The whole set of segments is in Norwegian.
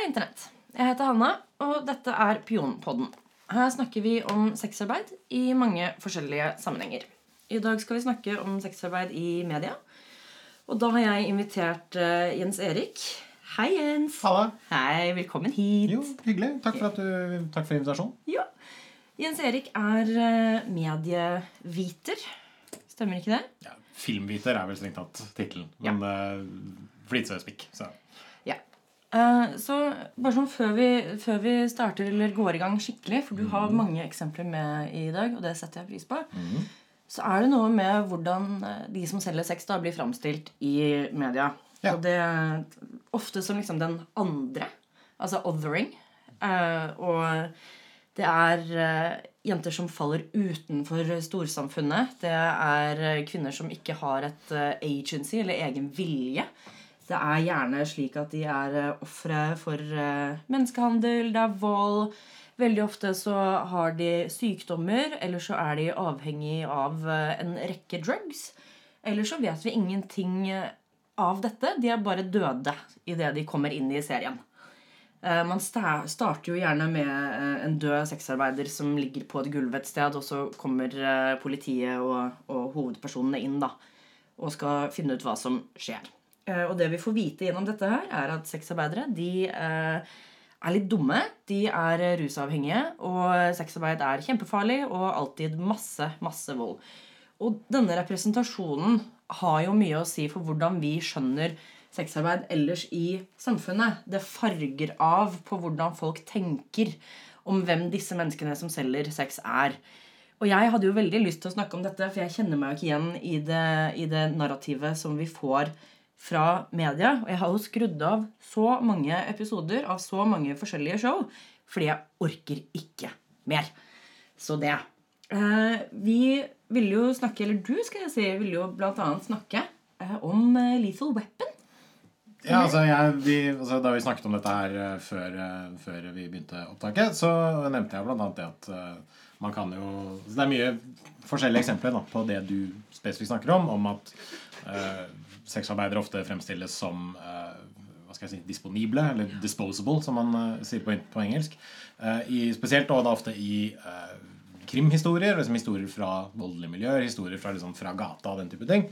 Hei, Internett. Jeg heter Hanna, og dette er Pionpodden. Her snakker vi om sexarbeid i mange forskjellige sammenhenger. I dag skal vi snakke om sexarbeid i media. Og da har jeg invitert eh, Jens Erik. Hei, Jens. Halla. Hei, velkommen hit. Jo, hyggelig. Takk for, at du, takk for invitasjonen. Ja. Jens Erik er eh, medieviter. Stemmer ikke det? Ja, Filmviter er vel strengt tatt tittelen. Men uh, flitsøyspikk. Så Ja. Eh, så bare sånn før vi, før vi starter eller går i gang skikkelig, for du har mange eksempler med i dag, og det setter jeg pris på, så er det noe med hvordan eh, de som selger sex, da blir framstilt i media. Ja. Og det ofte som liksom den andre, altså othering. Eh, og det er eh, jenter som faller utenfor storsamfunnet. Det er eh, kvinner som ikke har et eh, agency eller egen vilje. Det er gjerne slik at de er uh, ofre for eh, menneskehandel, det er vold. Veldig ofte så har de sykdommer, eller så er de avhengig av eh, en rekke drugs. Eller så vet vi ingenting eh, av dette. De er bare døde idet de kommer inn i serien. Eh, Man starter jo gjerne med eh, en død sexarbeider som ligger på et gulv et sted, og så kommer eh, politiet og, og hovedpersonene inn da, og skal finne ut hva som skjer. Eh, Og det vi får vite gjennom dette her, er at sexarbeidere de eh, er litt dumme. De er rusavhengige, og sexarbeid er kjempefarlig og alltid masse, masse vold. Og denne representasjonen har jo mye å si for hvordan vi skjønner sexarbeid ellers i samfunnet. Det farger av på hvordan folk tenker om hvem disse menneskene som selger sex, er. Og jeg hadde jo veldig lyst til å snakke om dette, for jeg kjenner meg jo ikke igjen i det, i det narrativet som vi får fra media. Og jeg har jo skrudd av så mange episoder av så mange forskjellige show fordi jeg orker ikke mer. Så det. Eh, vi ville jo snakke, eller du skal jeg si, ville jo blant annet snakke eh, om eh, Lethal Weapon. Ja, altså, jeg, vi, altså Da vi snakket om dette her før, før vi begynte opptaket, så nevnte jeg annet det at man kan jo Det er mye forskjellige eksempler da, på det du spesifikt snakker om, om at uh, sexarbeidere ofte fremstilles som eh, hva skal jeg si, disponible, eller disposable, som man eh, sier på, på engelsk. Eh, i, spesielt og da ofte i krimhistorier, liksom historier fra voldelige miljøer, historier fra, liksom, fra gata og den type ting.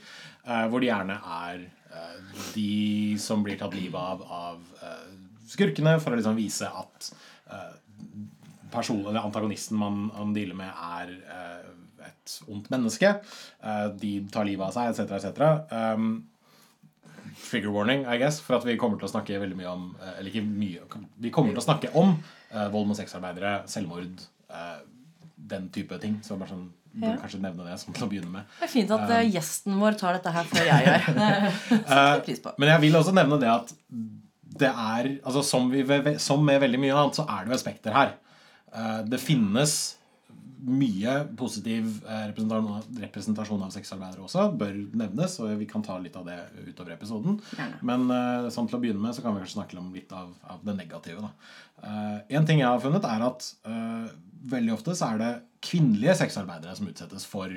hvor de gjerne er de som blir tatt livet av av skurkene, for å liksom vise at personen, eller antagonisten man, man dealer med, er et ondt menneske. De tar livet av seg, etc., etc. trigger warning, I guess, for at vi kommer til å snakke veldig mye om eh, Eller ikke mye Vi kommer til å snakke om uh, vold mot sexarbeidere, selvmord, uh, den type ting. Så bare sånn Burde Ja. kanskje nevne det som til å begynne med. Det er fint at uh, gjesten vår tar dette her før jeg gjør. På. Men jeg vil også nevne det at det er altså som, vi, som med veldig mye annet, så er det jo et spekter her. Det finnes mye positiv eh, representasjon, av sexarbeidere også. Bør nevnes, og vi kan ta litt av det utover episoden. Men eh, sånn til å begynne med så kan vi kanskje snakke om litt av, av det negative. Da. Eh, en ting jeg har funnet, er at veldig ofte så er det kvinnelige sexarbeidere som utsettes for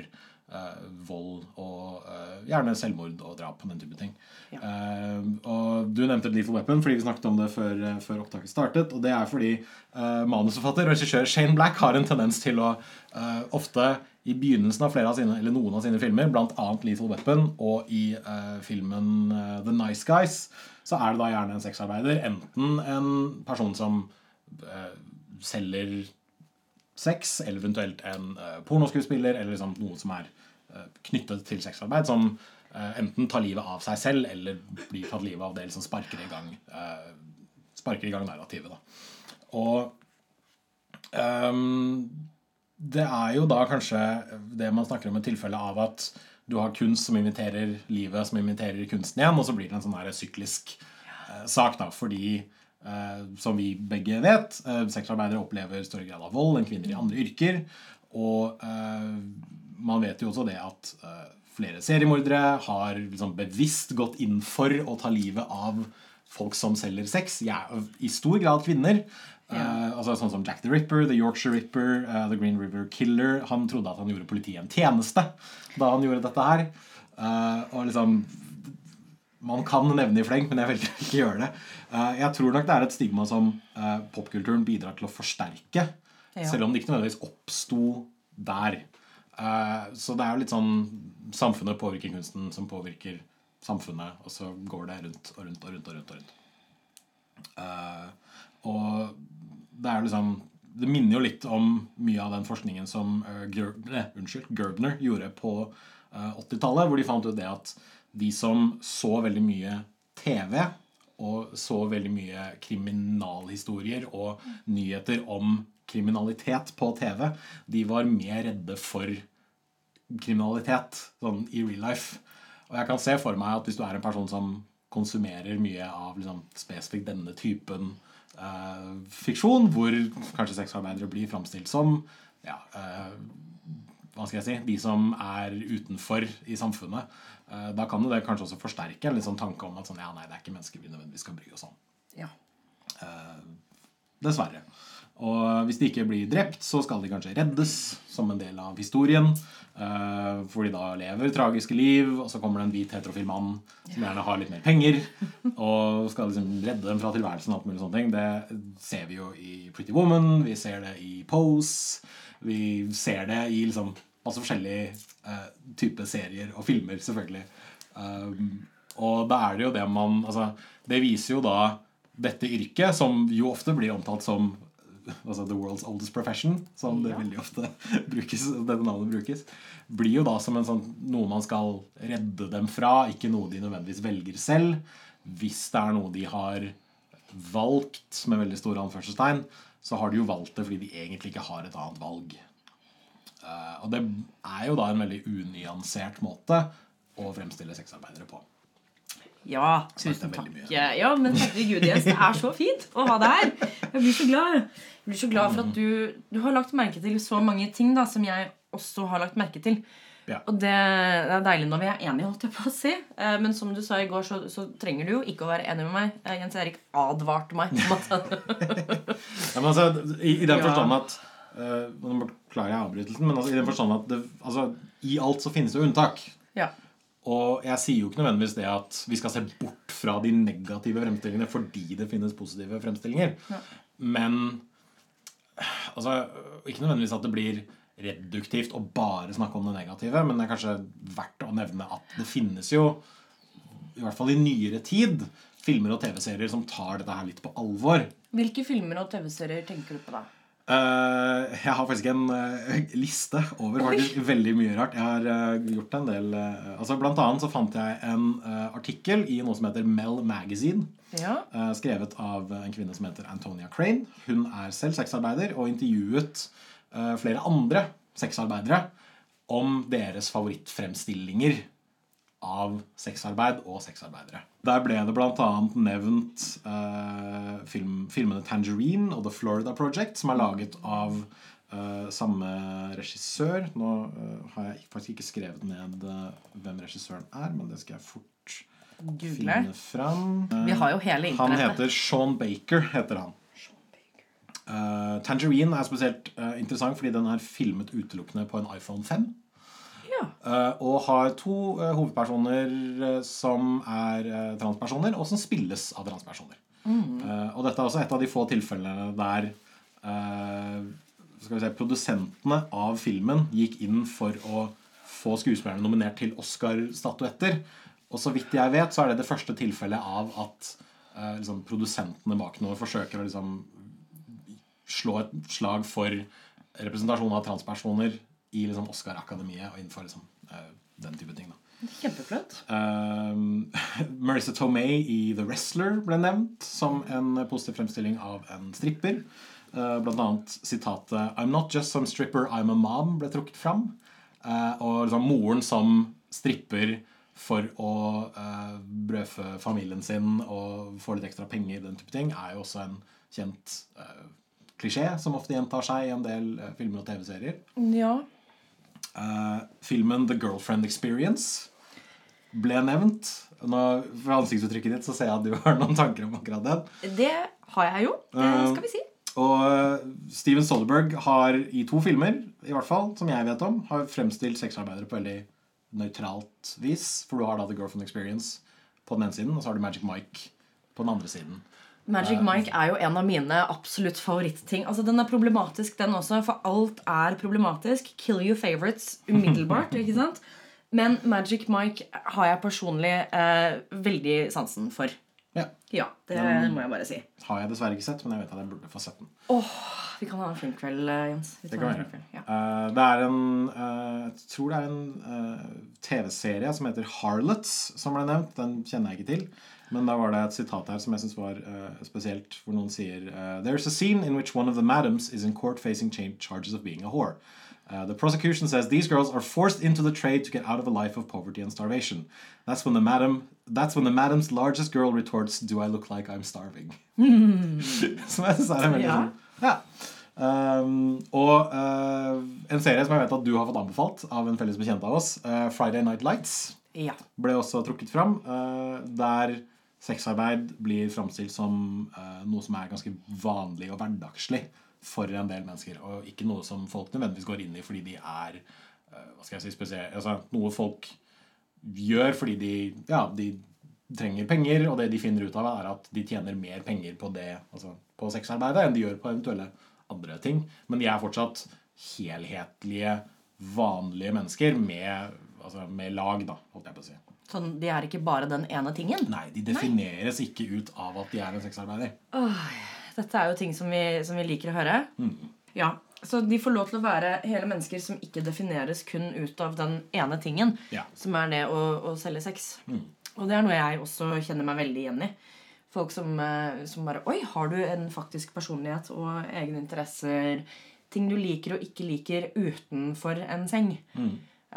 vold og eh, gjerne selvmord og drap og den type ting. Ja. Eh, og du nevnte Lethal Weapon fordi vi snakket om det før, eh, før opptaket startet. Og det er fordi eh, manusforfatter og regissør Shane Black har en tendens til å eh, ofte i begynnelsen av flere av sine, eller noen av sine filmer, bl.a. Lethal Weapon og i uh, filmen uh, The Nice Guys, så er det da gjerne en sexarbeider. Enten en person som uh, selger sex, eller eventuelt en eh, pornoskuespiller, eller liksom noe som er eh, knyttet til sexarbeid, som eh, enten tar livet av seg selv, eller blir tatt livet av det, liksom sparker i gang, sparker i gang narrativet. Da. Og um, det er jo da kanskje det man snakker om et tilfelle av at du har kunst som inviterer livet, som inviterer kunsten igjen, og så blir det en sånn her syklisk uh, sak, da, fordi som vi begge vet, eh, sexarbeidere opplever større grad av vold enn kvinner i andre yrker. Og eh, man vet jo også det at eh, flere seriemordere har liksom bevisst gått inn for å ta livet av folk som selger sex. Ja, I stor grad kvinner. Uh, altså Sånn som Jack the Ripper, The Yorkshire Ripper, uh, The Green River Killer. Han trodde at han gjorde politiet en tjeneste da han gjorde dette her. Uh, og liksom man kan nevne i fleng, men jeg velger ikke å gjøre det. Eh, jeg tror nok det er et stigma som eh, popkulturen bidrar til å forsterke. Ja. Selv om det ikke nødvendigvis oppsto der. Eh, så det er jo litt sånn Samfunnet påvirker kunsten, som påvirker samfunnet, og så går det rundt og rundt og rundt. Og rundt og rundt. Og det er liksom Det minner jo litt om mye av den forskningen som Ger eh, unnskyld, Gerbner gjorde på eh, 80-tallet, hvor de fant ut det at de som så veldig mye TV og så veldig mye kriminalhistorier og nyheter om kriminalitet på TV, de var mer redde for kriminalitet sånn i real life. Og jeg kan se for meg at hvis du er en person som konsumerer mye av liksom, spesifikt denne typen eh, fiksjon, hvor kanskje sexarbeidere blir framstilt som ja, eh, hva skal jeg si, de som er utenfor i samfunnet, eh, da kan det kanskje også forsterke en sånn tanke om at sånn, ja, nei, det er ikke mennesker vi nødvendigvis skal bry oss om. Ja. Dessverre. Og hvis de ikke blir drept, så skal de kanskje reddes som en del av historien. eh, For de da lever tragiske liv, og så kommer det en hvit heterofil mann som gjerne har litt mer penger, og skal liksom redde dem fra tilværelsen. og alt mulig sånne ting. Det ser vi jo i Pretty Woman, vi ser det i Pose, vi ser det i liksom masse forskjellige uh, typer serier og filmer, selvfølgelig. Um, og da er det jo det man altså, Det viser jo da dette yrket, som jo ofte blir omtalt som altså The World's Oldest Profession, som det Ja. veldig ofte brukes, dette navnet brukes, blir jo da som en sånn, noe man skal redde dem fra, ikke noe de nødvendigvis velger selv. Hvis det er noe de har valgt, med veldig store anførselstegn, så har de jo valgt det fordi de egentlig ikke har et annet valg. Eh, og det er jo da en veldig unyansert måte å fremstille sexarbeidere på. Ja, tusen takk. Ja, men herregud, Jens, det er så fint å ha deg her. Jeg blir så glad. Jeg blir så glad for at du, du har lagt merke til så mange ting da, som jeg også har lagt merke til. Ja. Og det, det er deilig når vi er enige, holdt jeg på å si. Eh, Men som du sa i går, så, så trenger du jo ikke å være enig med meg. Eh, Jens Erik advarte meg Ja, men altså, i, I den forstand at eh, Nå beklager jeg avbrytelsen, men altså, i den forstand at det, altså, i alt så finnes det unntak. Ja. Og jeg sier jo ikke nødvendigvis det at vi skal se bort fra de negative fremstillingene fordi det finnes positive fremstillinger. Ja. Men altså, ikke nødvendigvis at det blir reduktivt å bare snakke om det negative, men det er kanskje verdt å nevne at det finnes jo, i hvert fall i nyere tid, filmer og TV-serier som tar dette her litt på alvor. Hvilke filmer og TV-serier tenker du på da? Uh, jeg har faktisk en uh, liste over faktisk veldig mye rart. Jeg har uh, gjort en del altså Blant annet så fant jeg en artikkel i noe som heter Mel Magazine. Ja, skrevet av en kvinne som heter Antonia Crane. Hun er selv sexarbeider og intervjuet flere andre sexarbeidere om deres favorittfremstillinger av sexarbeid og sexarbeidere. Der ble det bl.a. nevnt eh, film, filmene Tangerine og The Florida Project, som er laget av eh, samme regissør. Nå eh, har jeg faktisk ikke skrevet ned eh, hvem regissøren er, men det skal jeg fort Google. finne fram. Han heter Sean Baker, heter han. Eh, Tangerine er spesielt uh, interessant fordi den er filmet utelukkende på en iPhone 5. Ja. Uh, og har to hovedpersoner som er transpersoner, og som spilles av transpersoner. Eh, og dette er også et av de få tilfellene der skal vi si, produsentene av filmen gikk inn for å få skuespillerne nominert til Oscar-statuetter. Og så vidt jeg vet, så er det det første tilfellet av at liksom, produsentene bak noe forsøker å liksom slå et slag for representasjon av transpersoner i liksom, Oscar-akademiet og innenfor liksom, eh, den type ting. da. Kjempeflott. Um, Marissa Tomei i The Wrestler ble nevnt som en positiv fremstilling av en stripper. Uh, blant annet sitatet 'I'm not just some stripper, I'm a mom' ble trukket fram. Uh, og liksom moren som stripper for å uh, brødfø familien sin og få litt ekstra penger, den type ting, er jo også en kjent uh, klisjé som ofte gjentar seg i en del uh, filmer og TV-serier. Ja. Uh, filmen The Girlfriend Experience ble nevnt. Nå, fra ansiktsuttrykket ditt så ser jeg at du har noen tanker om akkurat den. Det har jeg jo. Det Eh, skal vi si. Og eh, Steven Soderberg har i to filmer, i hvert fall, som jeg vet om, har fremstilt sexarbeidere på veldig nøytralt vis. For du har da The Girlfriend Experience på den ene siden, og så har du Magic Mike på den andre siden. Magic Mike er jo en av mine absolutt favorittting. Altså Den er problematisk, den også, for alt er problematisk. Kill your favorites umiddelbart. ikke sant? Men Magic Mike har jeg personlig eh, veldig sansen for. Ja. Ja, det må jeg bare si. Har jeg dessverre ikke sett, men jeg vet at jeg burde få sett den. Vi kan ha en filmkveld, eh, Jens. Vi Det kan være. Ja. Eh, det er en eh, Jeg tror det er en TV-serie som heter Harlots, som ble nevnt. Den kjenner jeg ikke til. Men da var det et sitat her som jeg syns var uh, spesielt, hvor noen sier uh, There's a scene in which one of the madams is in court facing cha- charges of being a whore. Uh, the prosecution says these girls are forced into the trade to get out of a life of poverty and starvation. That's when the madam That's when the madam's largest girl retorts, Do I look like I'm starving? som jeg synes er veldig Ja. sånn Ja. Um, og uh, en serie som jeg vet at du har fått anbefalt av en felles bekjent av oss, uh, Friday Night Lights, ja. ble også trukket fram. der sexarbeid blir framstilt som uh, noe som er ganske vanlig og hverdagslig for en del mennesker. Og ikke noe som folk nødvendigvis går inn i fordi de er uh, hva skal jeg si, spesielt, altså, Noe folk gjør fordi de, ja, de trenger penger, og det de finner ut av, er at de tjener mer penger på det, altså på sexarbeidet enn de gjør på eventuelle andre ting. Men de er fortsatt helhetlige, vanlige mennesker med, altså, med lag, da, holdt jeg på å si. Sånn, De er ikke bare den ene tingen. Nei, de defineres ikke ut av at de er en sexarbeider. Dette er jo ting som vi, som vi liker å høre. Ja, Så de får lov til å være hele mennesker som ikke defineres kun ut av den ene tingen, Ja. som er det å, å selge sex. Og det er noe jeg også kjenner meg veldig igjen i. Folk som, eh, som bare Oi, har du en faktisk personlighet og egne interesser? Ting du liker og ikke liker utenfor en seng. Eh,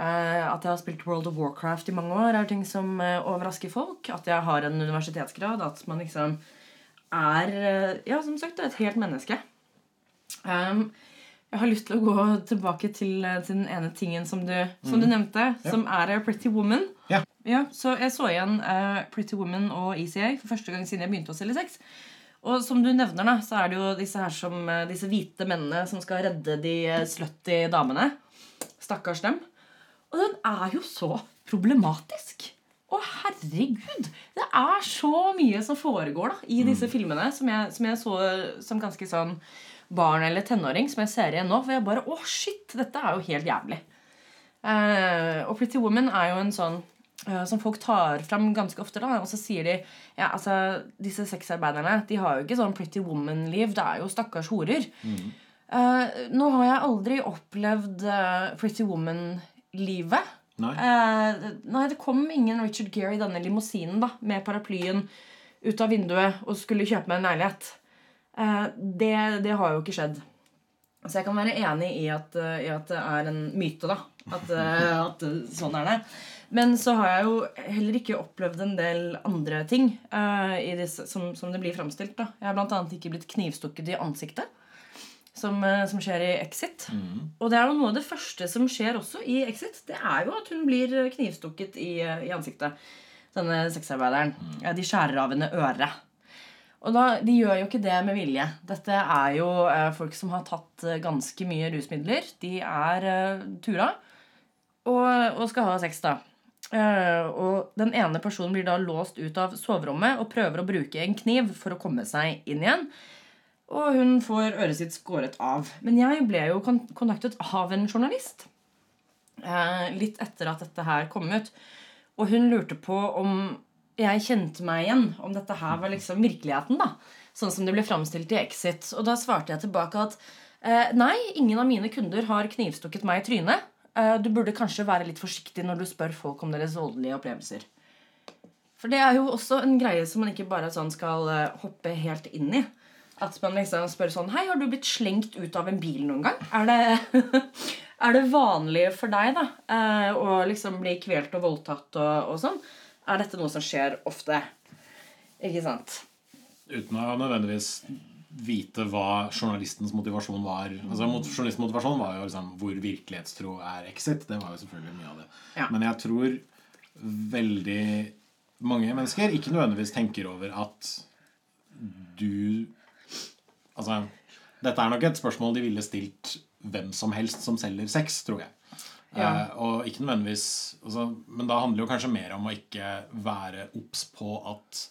at jeg har spilt World of Warcraft i mange år, er ting som eh, overrasker folk. At jeg har en universitetsgrad. At man liksom er eh, Ja, som sagt, et helt menneske. Um, jeg har lyst til å gå tilbake til, eh, til den ene tingen som du, som du nevnte, som er eh, Pretty Woman. Ja. Ja, så jeg så igjen uh, Pretty Woman og ECA for første gang siden jeg begynte å selge sex. Og som du nevner, da, så er det jo disse her som, eh, disse hvite mennene som skal redde de eh, slutty damene. Stakkars dem. Og den er jo så problematisk. Å, herregud! Det er så mye som foregår da, i disse filmene som jeg, som jeg så som ganske sånn barn eller tenåring, som jeg ser igjen nå. For jeg bare Å, shit! Dette er jo helt jævlig. Uh, og Pretty Woman er jo en sånn uh, som folk tar fram ganske ofte. da, Og så sier de ja, altså, disse sexarbeiderne de har jo ikke sånn Pretty Woman-liv. Det er jo stakkars horer. Eh, nå har jeg aldri opplevd Pretty Woman-livet. Nei. Eh, nei, det kom ingen Richard Gere i denne limousinen da, med paraplyen ut av vinduet og skulle kjøpe meg en leilighet. Eh, det, det har jo ikke skjedd. Så jeg kan være enig i at, i at det er en myte, da. At, eh, at sånn er det. Men så har jeg jo heller ikke opplevd en del andre ting eh, i disse, som, som det blir framstilt. da. Jeg har annet ikke blitt knivstukket i ansiktet. Som, eh, som skjer i Exit. Og det er jo noe av det første som skjer også i Exit. Det er jo at hun blir knivstukket i, i ansiktet. Denne sexarbeideren. Ja, De skjærer av henne øret. Og da, De gjør jo ikke det med vilje. Dette er jo eh, folk som har tatt eh, ganske mye rusmidler. De er eh, tura og, og skal ha sex, da. Eh, og den ene personen blir da låst ut av soverommet og prøver å bruke en kniv for å komme seg inn igjen. Og hun får øret sitt skåret av. Men jeg ble jo kontaktet av en journalist eh, litt etter at dette her kom ut. Og hun lurte på om jeg kjente meg igjen. Om dette her var liksom virkeligheten. da Sånn som det ble framstilt i Exit. Og da svarte jeg tilbake at eh, nei, ingen av mine kunder har knivstukket meg i trynet. Eh, du burde kanskje være litt forsiktig når du spør folk om deres voldelige opplevelser. For det er jo også en greie som man ikke bare sånn skal hoppe helt inn i. At man liksom spør sånn Hei, har du blitt slengt ut av en bil noen gang? Er det, er det vanlig for deg da eh, å liksom bli kvelt og voldtatt og, og sånn? Er dette noe som skjer ofte? Ikke sant? Uten å nødvendigvis vite hva journalistens motivasjon var. Altså Journalistens motivasjon var jo liksom hvor virkelighetstro er exit. Det var jo selvfølgelig mye av det. Ja. Men jeg tror veldig mange mennesker ikke nødvendigvis tenker over at du Altså, dette er nok et spørsmål de ville stilt hvem som helst som selger sex, tror jeg. Ja. Eh, og ikke nødvendigvis altså, Men da handler det jo kanskje mer om å ikke være obs på at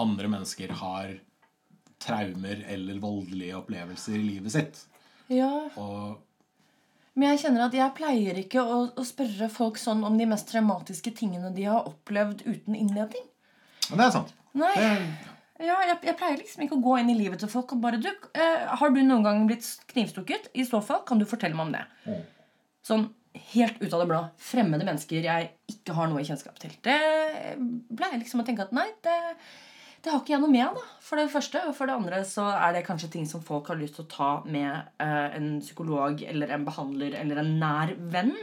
andre mennesker har traumer eller voldelige opplevelser i livet sitt. Ja, Og Men jeg kjenner at jeg pleier ikke å, å spørre folk sånn om de mest traumatiske tingene de har opplevd uten innledning. Men det er sant. Nei. Det, Ja, jeg, jeg pleier liksom ikke å gå inn i livet til folk og bare du, eh, Har du noen gang blitt knivstukket? I så fall kan du fortelle meg om det. Sånn helt ut av det blå. Fremmede mennesker jeg ikke har noe kjennskap til. Det pleier liksom å tenke at nei, det, det har ikke jeg noe med, da. For det første. Og for det andre så er det kanskje ting som folk har lyst til å ta med eh, en psykolog eller en behandler eller en nær venn.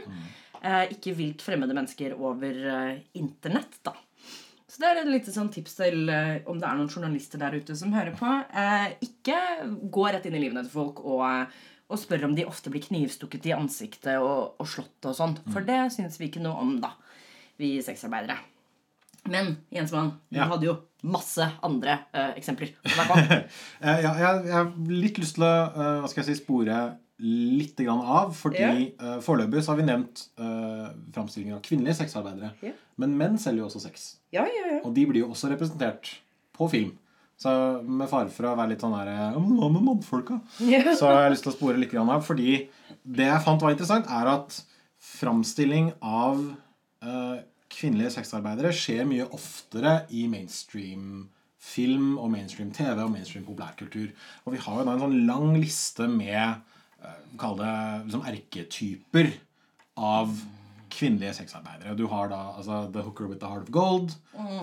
Eh, ikke vilt fremmede mennesker over eh, internett, da. Så det er et lite sånn tips til eh, om det er noen journalister der ute som hører på. Eh, ikke gå rett inn i livene til folk og, eh, og spør om de ofte blir knivstukket i ansiktet og, og slått og sånn. For det syns vi ikke noe om, da, vi sexarbeidere. Men Jensmann, du Ja. hadde jo masse andre eh, eksempler. Eh, ja, jeg, jeg har litt lyst til å uh, hva skal jeg si, spore litt grann av. Fordi Ja. Uh, foreløpig har vi nevnt uh, framstillinger av kvinnelige sexarbeidere. Ja. Men menn selger jo også sex. ja, ja, ja. Og de blir jo også representert på film. Så med fare for å være litt sånn ja, men Hva med mannfolka? Så har jeg lyst til å spore litt av. Fordi det jeg fant var interessant, er at framstilling av uh, kvinnelige sexarbeidere skjer mye oftere i mainstream film og mainstream TV og mainstream populærkultur. Og vi har jo da en sånn lang liste med Kall det liksom erketyper av kvinnelige sexarbeidere. Du har da altså, The Hooker with the Heart of Gold,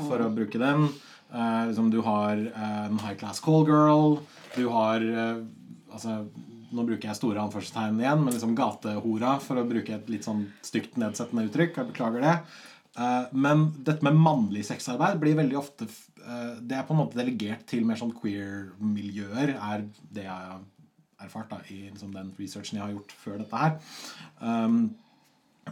for å bruke den. Uh, liksom, du har uh, en high class call girl. Du har uh, altså, Nå bruker jeg store anførselstegn igjen, men liksom gatehora, for å bruke et litt sånn stygt nedsettende uttrykk. Jeg beklager det. Eh, men dette med mannlig sexarbeid blir veldig ofte eh, Det er på en måte delegert til mer sånn queer-miljøer, er det jeg erfart da, i liksom, den researchen jeg har gjort før dette her. Um,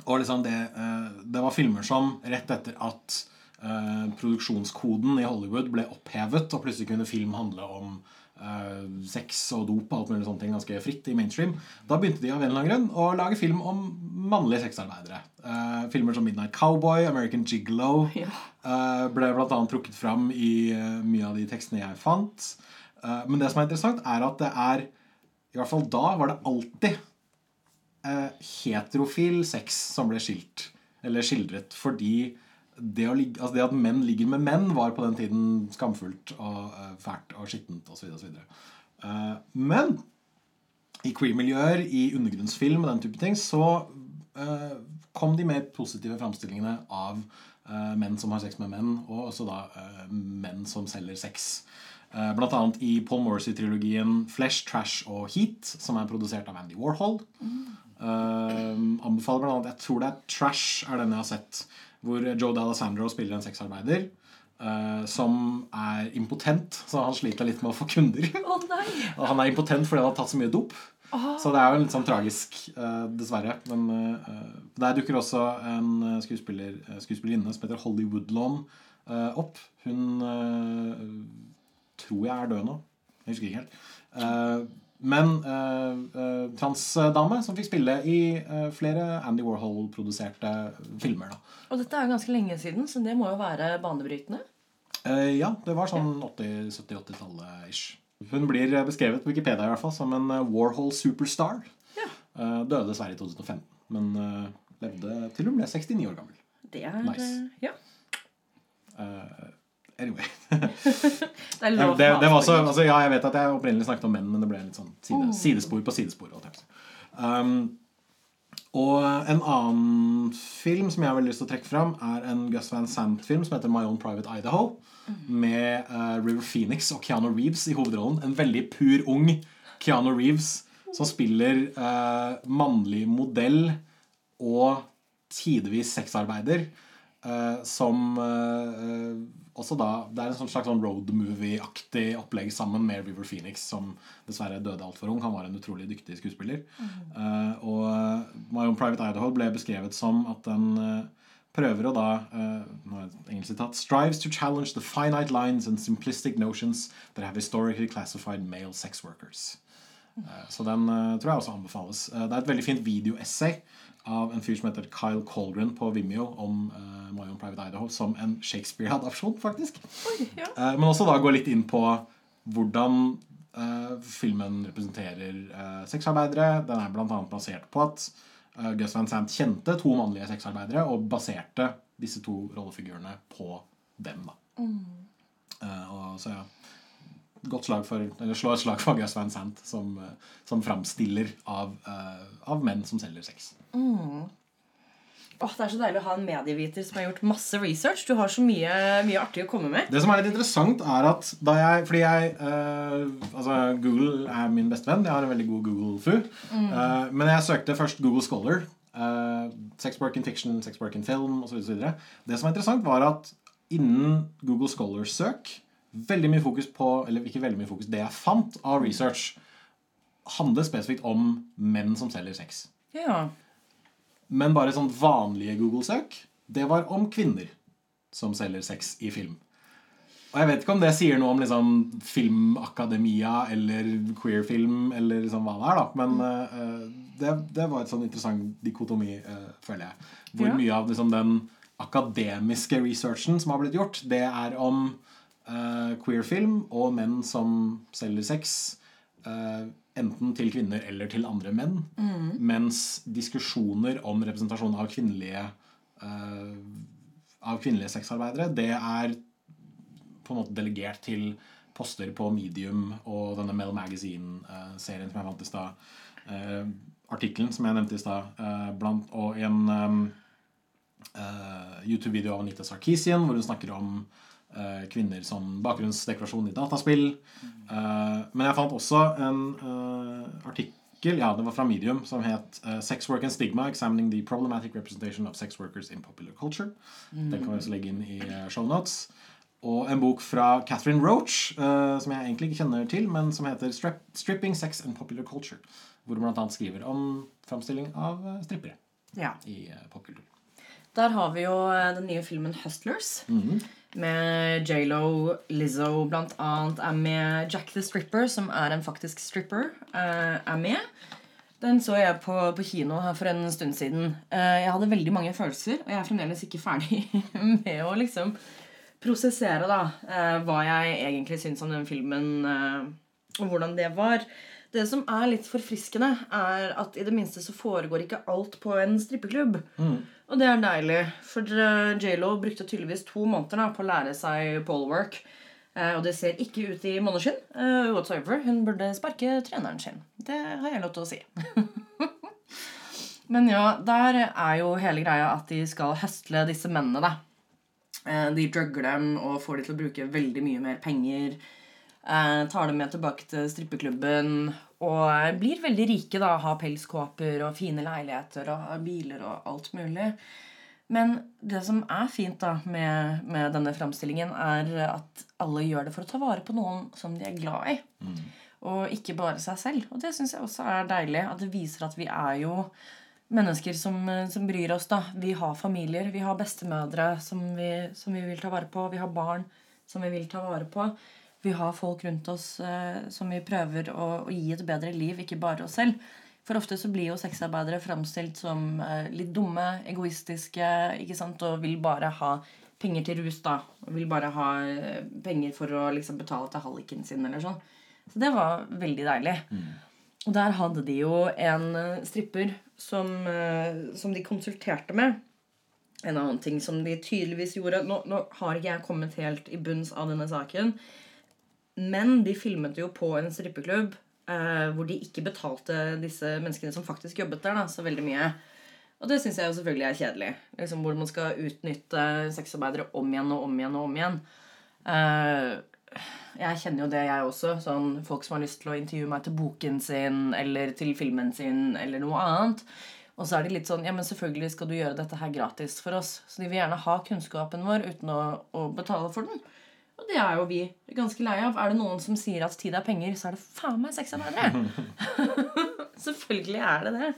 og liksom det, uh, det var filmer som rett etter at uh, produksjonskoden i Hollywood ble opphevet, og plutselig kunne film handle om uh, sex og dop og alt mulig sånne ting ganske fritt i mainstream. Da begynte de av en eller annen grunn å lage film om mannlige sexarbeidere. Uh, filmer som Midnight Cowboy, American Gigolo Ja. uh, ble annet trukket fram i mye av de tekstene jeg fant. Men det som er interessant, er at det er I hvert fall da var det alltid eh, heterofil sex som ble skilt, eller skildret, fordi det, å altså det at menn ligger med menn, var på den tiden skamfullt og eh, fælt og skittent osv. Eh, men i queer-miljøer, i undergrunnsfilm og den type ting, så eh, kom de mer positive framstillingene av eh, menn som har sex med menn, og også da eh, menn som selger sex. Eh, blant annet i Paul Morrissey-trilogien Flesh, Trash og Heat, som er produsert av Andy Warhol. Eh, anbefaler blant annet, Jeg tror det er Trash er den jeg har sett, hvor Joe D'Alessandro spiller en sexarbeider. uh, som er impotent, så han sliter litt med å få kunder. Å nei! Og han er impotent fordi han har tatt så mye dop. Så det er jo litt sånn tragisk, uh, dessverre. Men der dukker også en skuespiller, skuespillerinne som heter Holly Woodlawn opp. Hun tror jeg er død nå. Jeg husker ikke helt. Uh, men uh, transdame som fikk spille i flere Andy Warhol-produserte filmer. da. Og dette er jo ganske lenge siden, så det må jo være banebrytende. Ja, det var sånn 70-80-tallet ish. Hun blir beskrevet på Wikipedia i hvert fall som en eh, Warhol superstar. Ja. Døde dessverre i 2015, men levde til hun ble 69 år gammel. Det er Nice. Ja. Anyway. Det er lov det, det var også, altså, ja, jeg vet at jeg opprinnelig snakket om menn, men det ble litt sånn side, oh. sidespor på sidespor. Um, og en annen film som jeg har veldig lyst til å trekke fram, er en Gus Van Sant-film som heter My Own Private Idaho. Med uh, River Phoenix og Keanu Reeves i hovedrollen. En veldig pur ung Keanu Reeves som spiller uh, mannlig modell og tidvis sexarbeider. Uh, som eh, også da Det er en sånn slags sånn road movie-aktig opplegg sammen med River Phoenix, som dessverre døde altfor ung. Han var en utrolig dyktig skuespiller. Eh, og eh, My Own Private Idaho ble beskrevet som at den uh, prøver å da uh, engelsk sitat, Strives to challenge the finite lines and simplistic notions that have historically classified male sex workers. Uh, Så den tror jeg også anbefales. Det er et veldig fint videoessay av en fyr som heter Kyle Colgren på Vimeo om uh, My Own Private Idaho som en Shakespeare-adopsjon, faktisk. Oi, ja. uh, Men også da gå litt inn på hvordan uh, filmen representerer uh, sexarbeidere. Den er bl.a. basert på at uh, Gus Van Sant kjente to mannlige sexarbeidere og baserte disse to rollefigurene på dem. da. Eh, og så ja Godt slag for, eller slå et slag for Gus Van Sant som, eh, som framstiller av, eh, av menn som selger sex. Åh, det er så deilig å ha en medieviter som har gjort masse research. Du har så mye, mye artig å komme med. Det som er litt interessant, er at da jeg Fordi jeg eh, Altså, Google er min beste venn. Jeg har en veldig god Google-fu. Eh, men jeg søkte først Google Scholar. Uh, sex work in fiction, sex work in film osv. Det som var interessant, var at innen Google Scholar-søk Veldig mye fokus på Eller ikke veldig mye fokus, det jeg fant av research, handler spesifikt om menn som selger sex. Ja. Men bare sånn vanlige Google-søk, det var om kvinner som selger sex i film. Og jeg vet ikke om det sier noe om liksom filmakademia eller queerfilm eller liksom hva det er, da. Men uh, det, det var et sånn interessant dikotomi, uh, føler jeg. Hvor Ja. mye av liksom den akademiske researchen som har blitt gjort, det er om eh, queerfilm og menn som selger sex. Uh, enten til kvinner eller til andre menn. Mens diskusjoner om representasjon av kvinnelige uh, av kvinnelige sexarbeidere, det er på en måte delegert til poster på Medium og denne Mel Magazine-serien som jeg fant i stad. Uh, Artikkelen som jeg nevnte i stad, og en um, YouTube-video av Anita Sarkeesian hvor hun snakker om kvinner som bakgrunnsdekorasjon i dataspill. Eh, men jeg fant også en eh, artikkel ja, det var fra Medium som het uh, 'Sex Work and Stigma Examining the Problematic Representation of Sex Workers in Popular Culture'. Den kan vi også legge inn i uh, shownotes. Og en bok fra Catherine Roach, uh, som jeg egentlig ikke kjenner til, men som heter Strip 'Stripping Sex and Popular Culture'. Hvor hun bl.a. skriver om framstilling av eh, strippere ja. i popkultur. Der har vi jo eh, den nye filmen Hustlers. Med J.Lo, Lizzo blant annet er med. Jack the Stripper, som er en faktisk stripper, eh, er med. Den så jeg på, på kino her for en stund siden. Eh, Jeg hadde veldig mange følelser, og jeg er fremdeles ikke ferdig med å liksom prosessere da eh, hva jeg egentlig syns om den filmen, og hvordan det var. Det som er litt forfriskende, er at i det minste så foregår ikke alt på en strippeklubb. Og det er deilig, for eh, J.Lo brukte tydeligvis to måneder da, på å lære seg polework. Eh, og det ser ikke ut i måneskinn. Uh, whatsoever. Hun burde sparke treneren sin. Det har jeg lov til å si. Men ja, der er jo hele greia at de skal høstle disse mennene, da. Eh, De drugger dem og får de til å bruke veldig mye mer penger. Eh, tar dem med tilbake til strippeklubben og blir veldig rike. da, Har pelskåper og fine leiligheter og biler og alt mulig. Men det som er fint da med, med denne framstillingen, er at alle gjør det for å ta vare på noen som de er glad i. Og ikke bare seg selv. Og det syns jeg også er deilig. At det viser at vi er jo mennesker som, som bryr oss. da. Vi har familier, vi har bestemødre som vi, som vi vil ta vare på. Vi har barn som vi vil ta vare på. Vi har folk rundt oss eh, som vi prøver å, å gi et bedre liv, ikke bare oss selv. For ofte så blir jo sexarbeidere framstilt som eh, litt dumme, egoistiske ikke sant? og vil bare ha penger til rus. da. Og vil bare ha eh, penger for å liksom betale til halliken sin. eller sånn. Så det var veldig deilig. Og der hadde de jo en eh, stripper som, eh, som de konsulterte med. En annen ting som de tydeligvis gjorde Nå, nå har ikke jeg kommet helt i bunns av denne saken. Men de filmet jo på en strippeklubb eh, hvor de ikke betalte disse menneskene som faktisk jobbet der, da, så veldig mye. Og det syns jeg jo selvfølgelig er kjedelig. Liksom Hvor man skal utnytte sexarbeidere om igjen og om igjen og om igjen. Eh, jeg kjenner jo det, jeg også. Sånn Folk som har lyst til å intervjue meg til boken sin eller til filmen sin eller noe annet. Og så er de litt sånn Ja, men selvfølgelig skal du gjøre dette her gratis for oss. Så de vil gjerne ha kunnskapen vår uten å, å betale for den. Og det er jo vi ganske lei av. Er det noen som sier at tid er penger, så er det faen meg sexarbeidere. selvfølgelig er det det.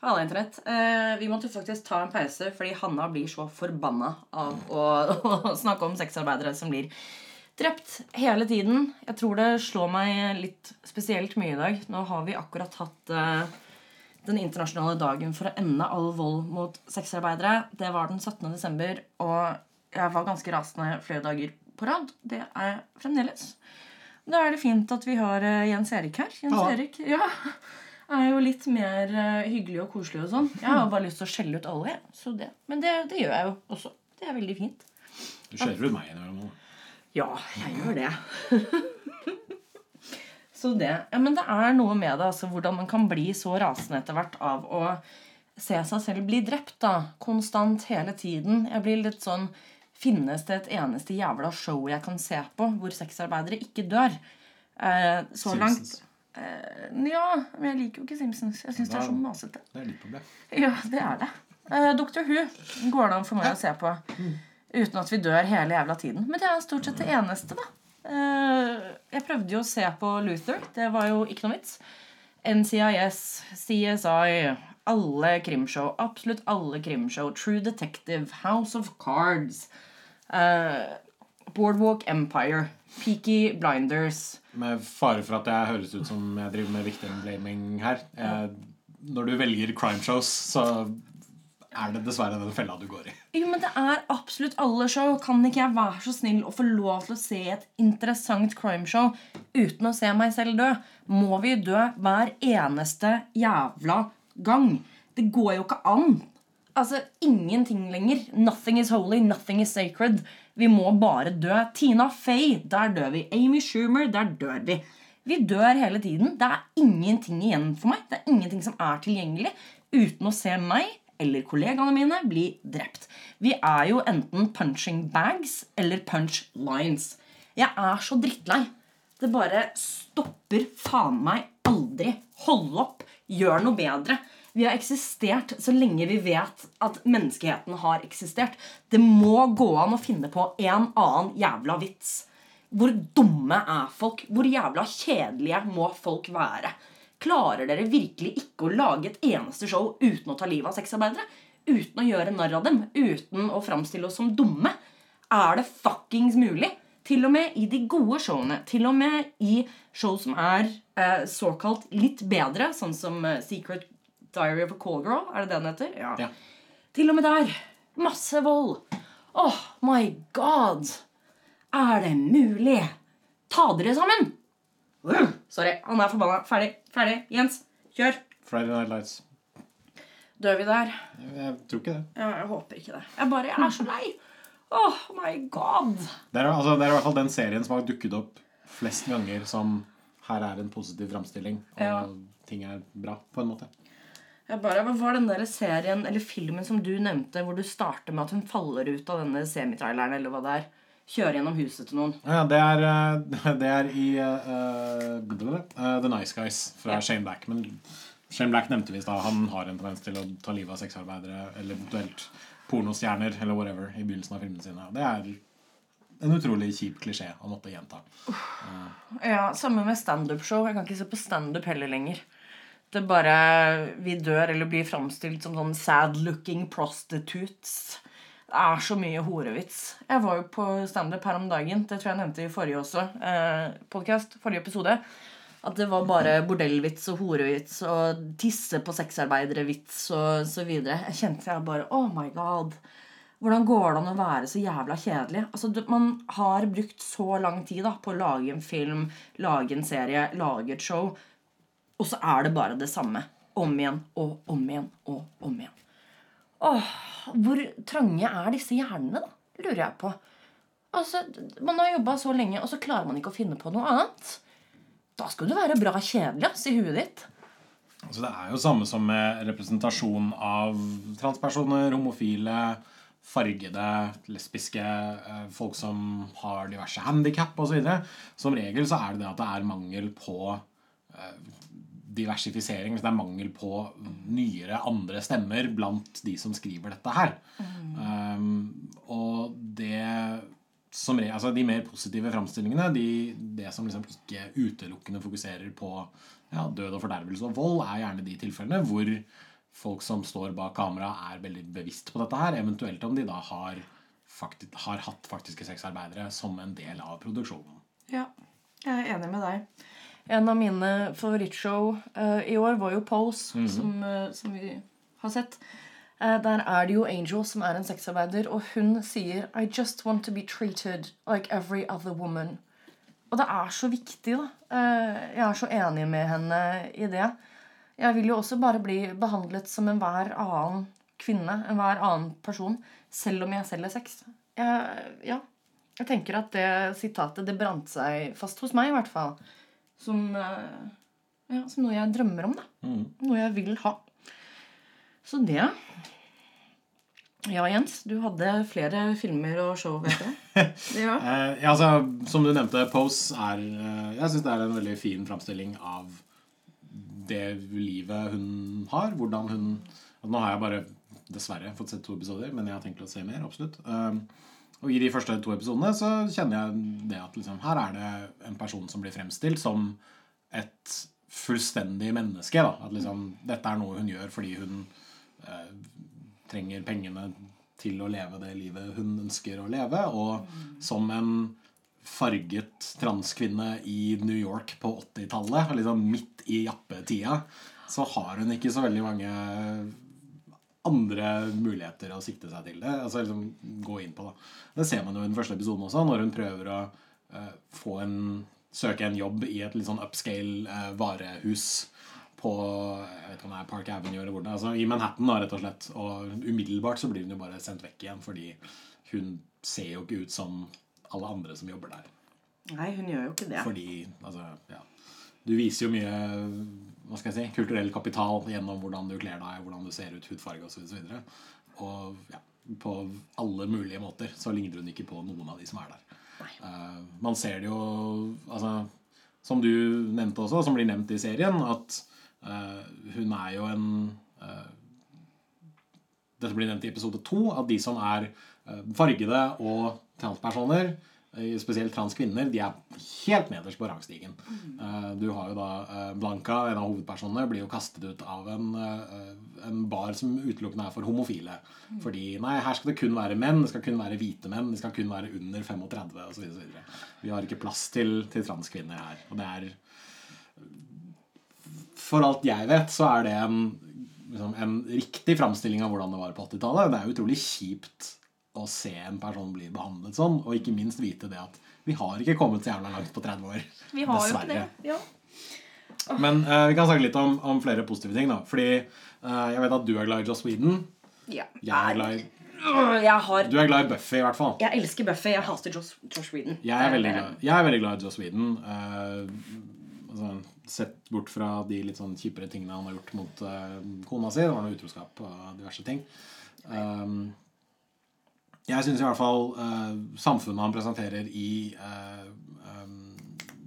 Halla, Internett. Eh, vi måtte faktisk ta en pause fordi Hanna blir så forbanna av å, å snakke om sexarbeidere som blir Drept hele tiden. Jeg tror det slår meg litt spesielt mye i dag. Nå har vi akkurat hatt eh, den internasjonale dagen for å ende all vold mot sexarbeidere. Det var den 17. desember, og jeg var ganske rasende flere dager på rad. Det er fremdeles. Da er det fint at vi har eh, Jens Erik her. Jens Ja. Erik ja, er jo litt mer eh, hyggelig og koselig og sånn. Jeg har bare lyst til å skjelle ut alle. jeg. Så det. Men det, det gjør jeg jo også. Det er veldig fint. Du skjeller ut meg innimellom. Ja, jeg gjør det. så det. Ja, men det er noe med det, altså hvordan man kan bli så rasende etter hvert av å se seg selv bli drept, da. Konstant, hele tiden. Jeg blir litt sånn Finnes det et eneste jævla show jeg kan se på hvor sexarbeidere ikke dør? Eh, så langt eh, Ja, men jeg liker jo ikke Simpsons. Jeg syns det er så masete. Det er litt problem. Ja, det er det. Eh, Dr. Who går det an for meg å se på uten at vi dør hele jævla tiden. Men det er stort sett det eneste, da. Eh, jeg prøvde jo å se på Luther. Det var jo ikke noe vits. NCIS, CSI, alle krimshow. Absolutt alle krimshow. True Detective, House of Cards, eh, Boardwalk Empire, Peaky Blinders. Med fare for at jeg høres ut som jeg driver med victim blaming her. Jeg, når du velger crime shows, så er det dessverre den fella du går i. Jo, men det er absolutt alle show. Kan ikke jeg være så snill å få lov til å se et interessant crimeshow uten å se meg selv dø? Må vi dø hver eneste jævla gang? Det går jo ikke an. Altså, ingenting lenger. Nothing is holy, nothing is sacred. Vi må bare dø. Tina Fey, der dør vi. Amy Schumer, der dør vi. Vi dør hele tiden. Det er ingenting igjen for meg. Det er ingenting som er tilgjengelig uten å se meg eller kollegaene mine bli drept. Vi er jo enten punching bags eller punch lines. Jeg er så drittlei. Det bare stopper faen meg aldri. Hold opp. Gjør noe bedre. Vi har eksistert så lenge vi vet at menneskeheten har eksistert. Det må gå an å finne på en annen jævla vits. Hvor dumme er folk? Hvor jævla kjedelige må folk være? Klarer dere virkelig ikke å lage et eneste show uten å ta livet av sexarbeidere? Uten å gjøre narr av dem? Uten å framstille oss som dumme? Er det fuckings mulig? Til og med i de gode showene, til og med i show som er eh, såkalt litt bedre, sånn som Secret Secret Diary of a Call Girl, er det den heter? Ja. Ja. Til og med der. Masse vold. Oh my god. Er det mulig? Ta dere sammen! Uh, sorry, han er forbanna. Ferdig. Ferdig. Jens, kjør. Friday Night Lights. Dør vi der? Jeg, jeg tror ikke det. Ja, jeg håper ikke det. Jeg bare jeg er så lei. Oh my god. Det er, altså, det er i hvert fall den serien som har dukket opp flest ganger som her er en positiv framstilling, og Ja. ting er bra, på en måte. Jeg bare, Hva var den der serien eller filmen som du nevnte, hvor du starter med at hun faller ut av denne semitraileren, eller hva det er? Kjører gjennom huset til noen. Ja, det er, eh, det er i uh, The Nice Guys fra Ja. Shane Black. Men Shane Black nevnte vi i stad. Han har en tendens til å ta livet av sexarbeidere eller eventuelt pornostjerner eller whatever i begynnelsen av filmene sine. Det er en utrolig kjip klisjé å måtte gjenta. Ja, Samme med standup-show. Jeg kan ikke se på standup heller lenger. Det bare Vi dør eller blir framstilt som sånn sad-looking prostitutes. Det er så mye horevits. Jeg var jo på standup her om dagen. Det tror jeg nevnte i forrige også. Eh, podcast, forrige episode. At det var bare bordellvits og horevits og tisse på sexarbeidere-vits og så videre. Jeg kjente jeg bare Oh my god. Hvordan går det an å være så jævla kjedelig? Altså, Man har brukt så lang tid da, på å lage en film, lage en serie, lage et show. Og så er det bare det samme. Om igjen og om igjen og om igjen. Åh, Hvor trange er disse hjernene, da? Lurer jeg på. Altså, Man har jobba så lenge, og så klarer man ikke å finne på noe annet. Da skal du være bra kjedelig ass, i huet ditt. Altså, det er jo samme som med representasjon av transpersoner, homofile, fargede, lesbiske, eh, folk som har diverse handikap osv. Som regel så er det det at det er mangel på eh, diversifisering. Hvis det er mangel på nyere, andre stemmer blant de som skriver dette her. Um, og det som altså De mer positive framstillingene, de, det som liksom ikke utelukkende fokuserer på ja, død og fordervelse og vold, er gjerne de tilfellene hvor folk som står bak kamera, er veldig bevisst på dette her. Eventuelt om de da har faktisk, har hatt faktiske sexarbeidere som en del av produksjonen. Ja, jeg er enig med deg. En av mine favorittshow uh, i år var jo Pose, som, uh, som vi har sett. Uh, der er det jo Angel som er en sexarbeider, og hun sier I just want to be treated like every other woman. Og det er så viktig, da. Jeg er så enig med henne i det. Jeg vil jo også bare bli behandlet som enhver annen kvinne, enhver annen person, selv om jeg selger sex. Jeg, ja. jeg tenker at det sitatet det brant seg fast hos meg, i hvert fall. Som, eh, ja, som noe jeg drømmer om, da. Noe jeg vil ha. Så det Ja, Jens, du hadde flere filmer og show, vet du. Ja. Eh, ja, altså, som du nevnte, Pose er eh, Jeg syns det er en veldig fin framstilling av det livet hun har. Hvordan hun altså, Nå har jeg bare dessverre fått sett to episoder, men jeg har tenkt å se mer. absolutt um, Og i de første to episodene så kjenner jeg det at liksom, her er det en person som blir fremstilt som et fullstendig menneske. Da. At liksom, dette er noe hun gjør fordi hun eh, trenger pengene til å leve det livet hun ønsker å leve. Og som en farget transkvinne i New York på 80-tallet, liksom midt i jappetida, så har hun ikke så veldig mange andre muligheter å sikte seg til det. Altså liksom gå inn på Det Det ser man jo i den første episoden også, når hun prøver å uh, få en søke en jobb i et litt sånn upscale uh, varehus på jeg vet ikke om det er Park Avenue eller hvor det er. Altså, I Manhattan, da, rett og slett. Og umiddelbart så blir hun jo bare sendt vekk igjen, fordi hun ser jo ikke ut som alle andre som jobber der. Nei, hun gjør jo ikke det. Fordi, altså, ja Du viser jo mye hva skal jeg si, kulturell kapital gjennom hvordan du kler deg, hvordan du ser ut, hudfarge osv. Og, så videre. og ja, på alle mulige måter så ligner hun ikke på noen av de som er der. Uh, man ser det jo altså, Som du nevnte også, som blir nevnt i serien, at uh, hun er jo en uh, Dette blir nevnt i episode to, at de som er fargede og transpersoner, spesielt transkvinner, de er helt nederst på rangstigen. Du har jo da Blanca, en av hovedpersonene, blir jo kastet ut av en, en bar som utelukkende er for homofile. Fordi nei, her skal det kun være menn, det skal kun være hvite menn, det skal kun være under 35 osv. Vi har ikke plass til, til transkvinner her. Og det er For alt jeg vet, så er det en, liksom, en riktig framstilling av hvordan det var på 80-tallet. Det er utrolig kjipt å se en person bli behandlet sånn, og ikke minst vite det at vi har ikke kommet så jævla langt på 30 år. Vi har Dessverre. jo ikke det. Ja. Men uh, vi kan snakke litt om, om flere positive ting. da Fordi uh, jeg vet at du er glad i Joss Whedon. Ja. Jeg er glad i, Jeg har du er glad i Buffy, i hvert fall. Jeg elsker Buffy. Jeg hater Josh, Josh Whedon. Jeg er veldig glad, jeg er veldig glad i Joss Whedon. Uh, altså, sett bort fra de litt sånn kjipere tingene han har gjort mot uh, kona si. Det var noe utroskap og diverse ting. Um, jeg syns i hvert fall uh, samfunnet han presenterer i uh, um,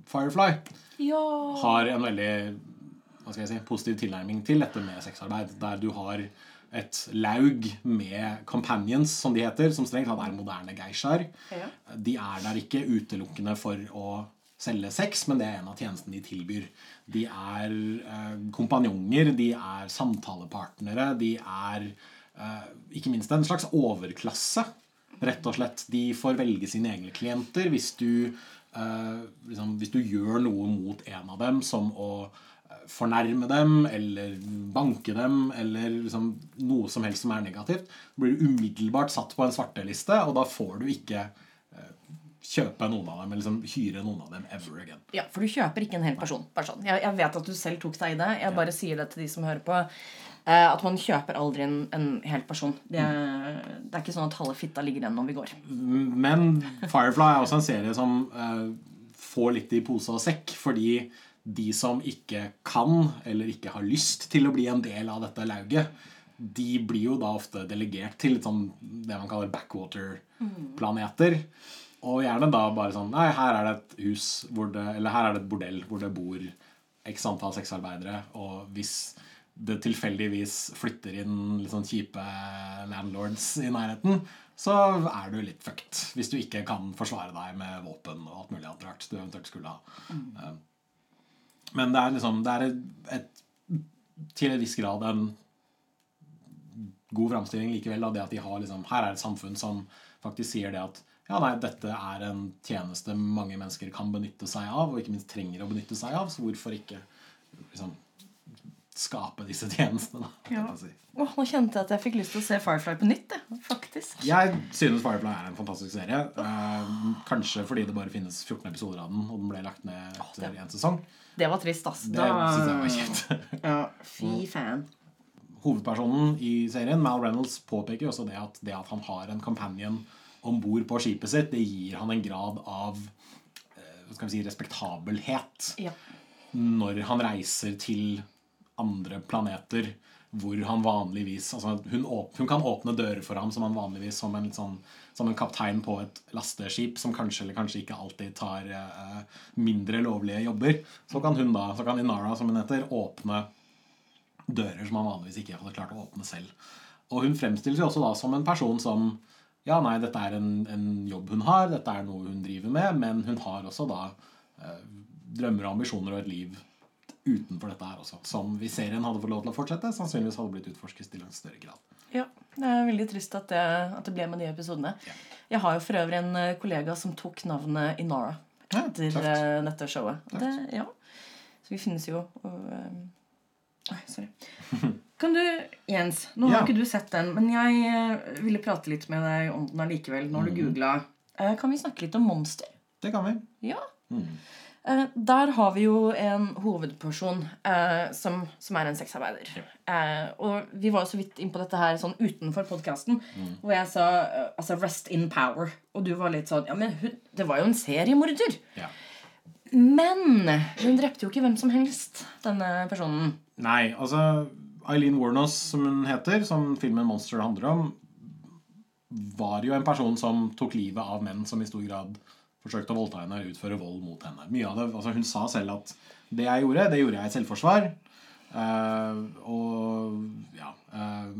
Firefly, Ja. har en veldig hva skal jeg si, positiv tilnærming til dette med sexarbeid. Der du har et laug med companions, som de heter, som strengt tatt er moderne geishaer. Ja. De er der ikke utelukkende for å selge sex, men det er en av tjenestene de tilbyr. De er eh, kompanjonger, de er samtalepartnere, de er eh, ikke minst en slags overklasse. Rett og slett. De får velge sine egne klienter hvis du, eh, liksom, hvis du gjør noe mot en av dem, som å eh, fornærme dem eller banke dem eller liksom noe som helst som er negativt, blir du umiddelbart satt på en svarteliste, og da får du ikke eh, kjøpe noen av dem eller liksom hyre noen av dem ever again. Ja, For du kjøper ikke en hel person. Bare sånn. jeg, jeg vet at du selv tok deg i det. Jeg bare sier det til de som hører på. Eh, at man kjøper aldri en, en hel person. Det, er- det er ikke sånn at halve fitta ligger igjen når vi går. Men Firefly er også en serie som uh, får litt i pose og sekk, fordi de som ikke kan eller ikke har lyst til å bli en del av dette lauget, de blir jo da ofte delegert til litt sånn det man kaller backwater-planeter. Og gjerne da bare sånn Nei, her er det et hus hvor det, Eller her er det et bordell hvor det bor x antall sexarbeidere, og hvis det tilfeldigvis flytter inn litt sånn kjipe landlords i nærheten, så er du litt fucked. Hvis du ikke kan forsvare deg med våpen og alt mulig annet rart du eventuelt skulle ha. Eh, Men det er liksom Det er et, et til en viss grad en god framstilling likevel av det at de har liksom Her er et samfunn som faktisk sier det at ja, nei, dette er en tjeneste mange mennesker kan benytte seg av, og ikke minst trenger å benytte seg av, så hvorfor ikke liksom, skape disse tjenestene, da. Ja. si. oh, nå kjente jeg at jeg fikk lyst til å se Firefly på nytt. Det, faktisk. Jeg synes Firefly er en fantastisk serie. Eh, kanskje fordi det bare finnes 14 episoder av den, og den ble lagt ned etter én sesong. Det var trist, ass. Det synes jeg var kjipt. Ja, fy fan. Hovedpersonen i serien, Mal Reynolds, påpeker også det at det at han har en companion om bord på skipet sitt, det gir han en grad av eh, hva skal vi si, respektabelhet Ja. når han reiser til andre planeter hvor han vanligvis altså hun, åp, hun kan åpne dører for ham som han vanligvis som en, sånn, som en kaptein på et lasteskip som kanskje eller kanskje ikke alltid tar eh, mindre lovlige jobber. Så kan hun da, så kan Inara, som hun heter, åpne dører som han vanligvis ikke hadde klart å åpne selv. Og hun fremstilles jo også da som en person som Ja, nei, dette er en, en jobb hun har, dette er noe hun driver med, men hun har også da eh, drømmer og ambisjoner og et liv utenfor dette her også. Som hvis serien hadde fått lov til å fortsette, sannsynligvis hadde blitt utforsket til en større grad. Ja, Det er veldig trist at det, at det ble med de episodene. Ja. Jeg har jo for øvrig en eh, kollega som tok navnet Inara etter tøft. eh, dette showet. Det, ja. Så vi finnes jo og, eh, Oi, sorry. Kan du, Jens, nå har Ja. ikke du sett den, men jeg ville prate litt med deg om den allikevel. Når du googla. Eh, kan vi snakke litt om Monster? Det kan vi. Ja. Mm. Eh, der har vi jo en hovedperson eh, som, som er en sexarbeider. Eh, og vi var jo så vidt inn på dette her sånn utenfor podkasten, hvor jeg sa altså 'rest in power'. Og du var litt sånn Ja, men hun, det var jo en seriemorder. Ja. Men hun drepte jo ikke hvem som helst, denne personen. Nei, altså Eileen Warnos, som hun heter, som filmen Monster handler om, var jo en person som tok livet av menn som i stor grad forsøkte å voldta henne og utføre vold mot henne. Mye av det, altså Hun sa selv at det jeg gjorde, det gjorde jeg i selvforsvar. Uh, og ja uh,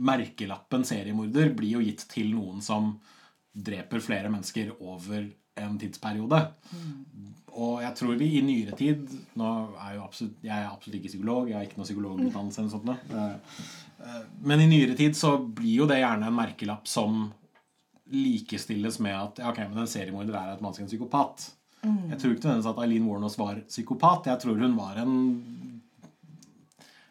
Merkelappen seriemorder blir jo gitt til noen som dreper flere mennesker over en tidsperiode. Og jeg tror vi i nyere tid Nå er jo absolutt, Jeg er absolutt ikke psykolog, jeg har ikke noe psykologutdannelse. eller sånt eh, Men i nyere tid så blir jo det gjerne en merkelapp som likestilles med at ja, ok, men en seriemorder er automatisk en psykopat. Jeg tror ikke nødvendigvis at Eileen Warnos var psykopat. Jeg tror hun var en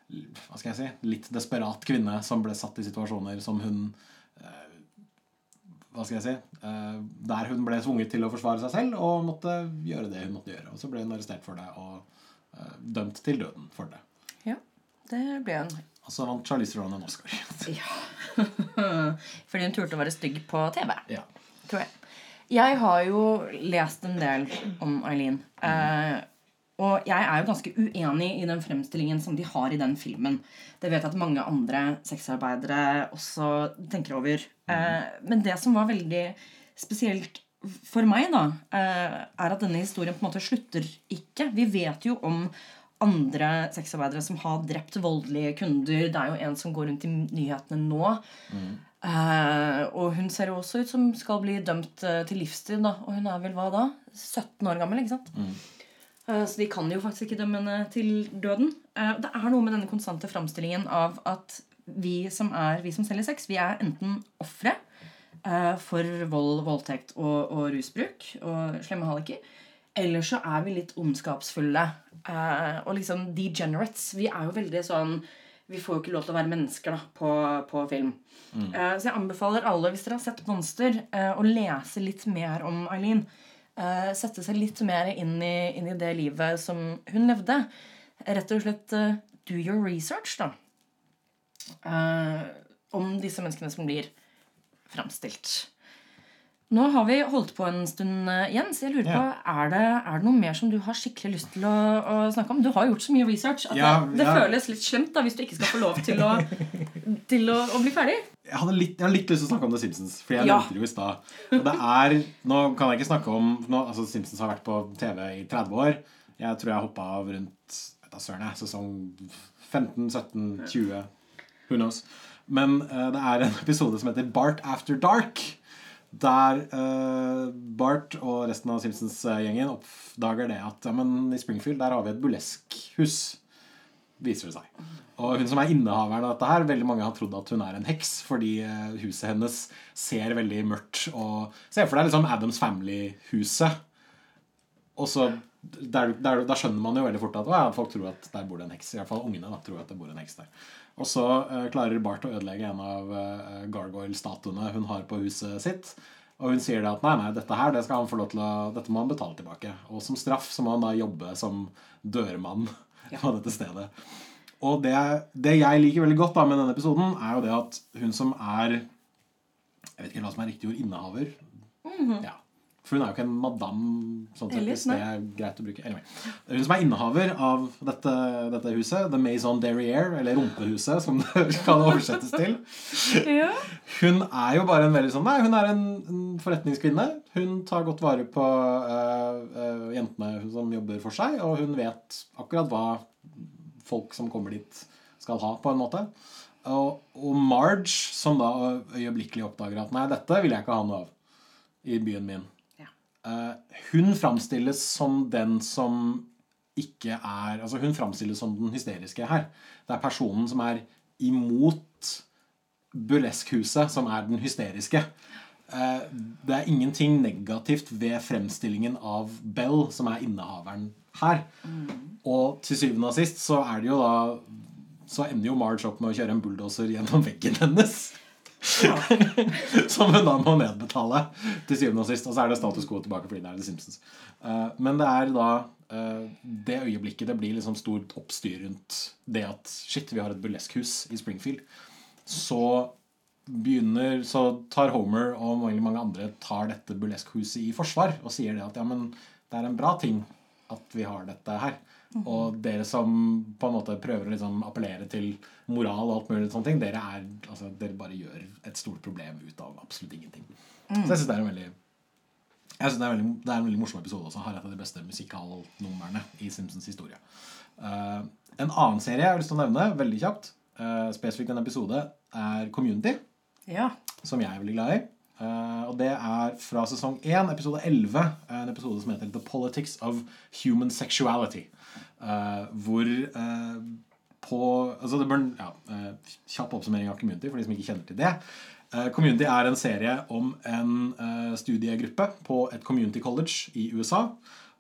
hva skal jeg si, litt desperat kvinne som ble satt i situasjoner som hun eh, hva skal jeg si, eh, der hun ble tvunget til å forsvare seg selv og måtte gjøre det hun måtte gjøre. Og så ble hun arrestert for det og eh, dømt til døden for det. Ja, det ble hun. Og så vant Charlize Theron en Oscar. Fordi hun turte å være stygg på TV. ja. tror jeg. Jeg har jo lest en del om Eileen. Eh, og jeg er jo ganske uenig i den fremstillingen som de har i den filmen. Det vet jeg at mange andre sexarbeidere også tenker over. Eh, men det som var veldig spesielt for meg, da, eh, er at denne historien på en måte slutter ikke. Vi vet jo om andre sexarbeidere som har drept voldelige kunder. Det er jo en som går rundt i nyhetene nå. Eh, og hun ser jo også ut som skal bli dømt uh, til livstid. da Og hun er vel hva da? 17 år gammel, ikke sant? Eh, så de kan jo faktisk ikke dømme henne til døden. Det er noe med denne konstante framstillingen av at vi som, er, vi som selger sex, vi er enten ofre for vold, voldtekt og, og rusbruk og slemme halliker. Eller så er vi litt ondskapsfulle. eh, og liksom degenerates. Vi er jo veldig sånn Vi får jo ikke lov til å være mennesker da, på, på film. Eh, så jeg anbefaler alle, hvis dere har sett Monster, eh, å lese litt mer om Eileen. Eh, sette seg litt mer inn i, inn i det livet som hun levde. Rett og slett eh, do your research, da. Eh, om disse menneskene som blir framstilt. Nå har vi holdt på en stund, eh, Jens. Jeg lurer på, er det, er det noe mer som du har skikkelig lyst til å, å snakke om? Du har gjort så mye research at Ja, det, det ja. føles litt slemt da, hvis du ikke skal få lov til å, til å, å bli ferdig. Jeg, hadde litt, jeg har litt lyst til å snakke om The Simpsons. Fordi jeg nevnte det jo i stad. Og det er Nå kan jeg ikke snakke om nå, altså Simpsons har vært på TV i 30 år. Jeg tror jeg hoppa av rundt da søren jeg, sesong 15, 17, 20 Who knows. Men uh, det er en episode som heter Bart After Dark. Der uh, Bart og resten av Simpsons-gjengen oppdager det at ja, men i Springfield der har vi et burleskhus. viser det seg. Og hun som er innehaveren av dette her, veldig mange har trodd at hun er en heks, fordi eh, huset hennes ser veldig mørkt og Se for deg liksom Adams Family-huset. Og så der, der, der, skjønner man jo veldig fort at, å, ja, folk tror at der bor det en heks. I hvert fall ungene da, tror at det bor en heks der. Og så uh, klarer Bart å ødelegge en av uh, gargoyle-statuene hun har på huset sitt. Og hun sier det at nei, nei, dette her det skal han få lov til å, dette må han betale tilbake. Og som straff så må han da jobbe som dørmann ja. på dette stedet. Og det, det, jeg liker veldig godt da med denne episoden, er jo det at hun som er Jeg vet ikke hva som er riktig ord. Innehaver. Mm -hmm. ja. For hun er jo ikke en madam, sånn sett, hvis det er greit å bruke. Anyway. Hun som er innehaver av dette, dette huset, The Maison Derriere, eller Rumpehuset, som det kan oversettes til, ja. hun er jo bare en veldig sånn Nei, hun er en, en forretningskvinne. Hun tar godt vare på uh, uh, jentene som jobber for seg, og hun vet akkurat hva folk som kommer dit, skal ha, på en måte. Og, og Marge, som da øyeblikkelig oppdager at nei, dette vil jeg ikke ha noe av i byen min. Uh, hun framstilles som den som ikke er Altså hun framstilles som den hysteriske her. Det er personen som er imot burleskhuset, som er den hysteriske. Uh, det er ingenting negativt ved fremstillingen av Bell, som er innehaveren her. Og til syvende og sist så er det jo da Så ender jo Marge opp med å kjøre en bulldoser gjennom veggen hennes. Som hun da må nedbetale til syvende og sist. Og så er det status quo tilbake fordi det er The Simpsons. Uh, men det er da uh, det øyeblikket det blir liksom stort oppstyr rundt det at shit, vi har et burleskhus i Springfield. Så begynner Så tar Homer og mange andre tar dette burleskhuset i forsvar og sier det at ja, men det er en bra ting at vi har dette her. Og dere som på en måte prøver å liksom appellere til moral og alt mulig sånne ting, dere, er, altså, dere bare gjør et stort problem ut av absolutt ingenting. Mm. Så jeg syns det er en veldig jeg synes det er, veldig, det er en veldig morsom episode også. Har et av de beste musikalnumrene i Simpsons historie. Uh, en annen serie jeg har lyst til å nevne, veldig kjapt, uh, spesifikt en episode, er Community. Ja. Som jeg er veldig glad i. Uh, og det er fra sesong 1, episode 11. En episode som heter The Politics of Human Sexuality. Uh, hvor på altså det bør, ja, Kjapp oppsummering av Community for de som ikke kjenner til det. Community er en serie om en studiegruppe på et community college i USA.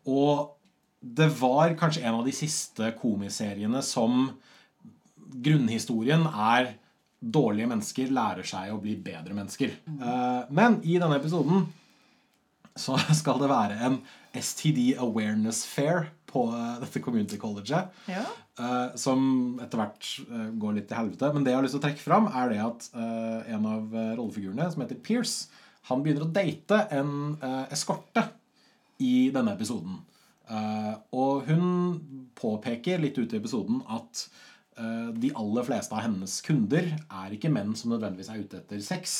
Og det var kanskje en av de siste komiseriene som grunnhistorien er dårlige mennesker lærer seg å bli bedre mennesker. Uh, men i denne episoden så skal det være en STD Awareness Fair på uh, dette community colleget. Ja. Uh, som etter hvert går litt til helvete. Men det jeg har lyst til å trekke fram, er det at en av rollefigurene, som heter Pierce, han begynner å date en eskorte i denne episoden. og hun påpeker litt ute i episoden at Eh, de aller fleste av hennes kunder er ikke menn som nødvendigvis er ute etter sex.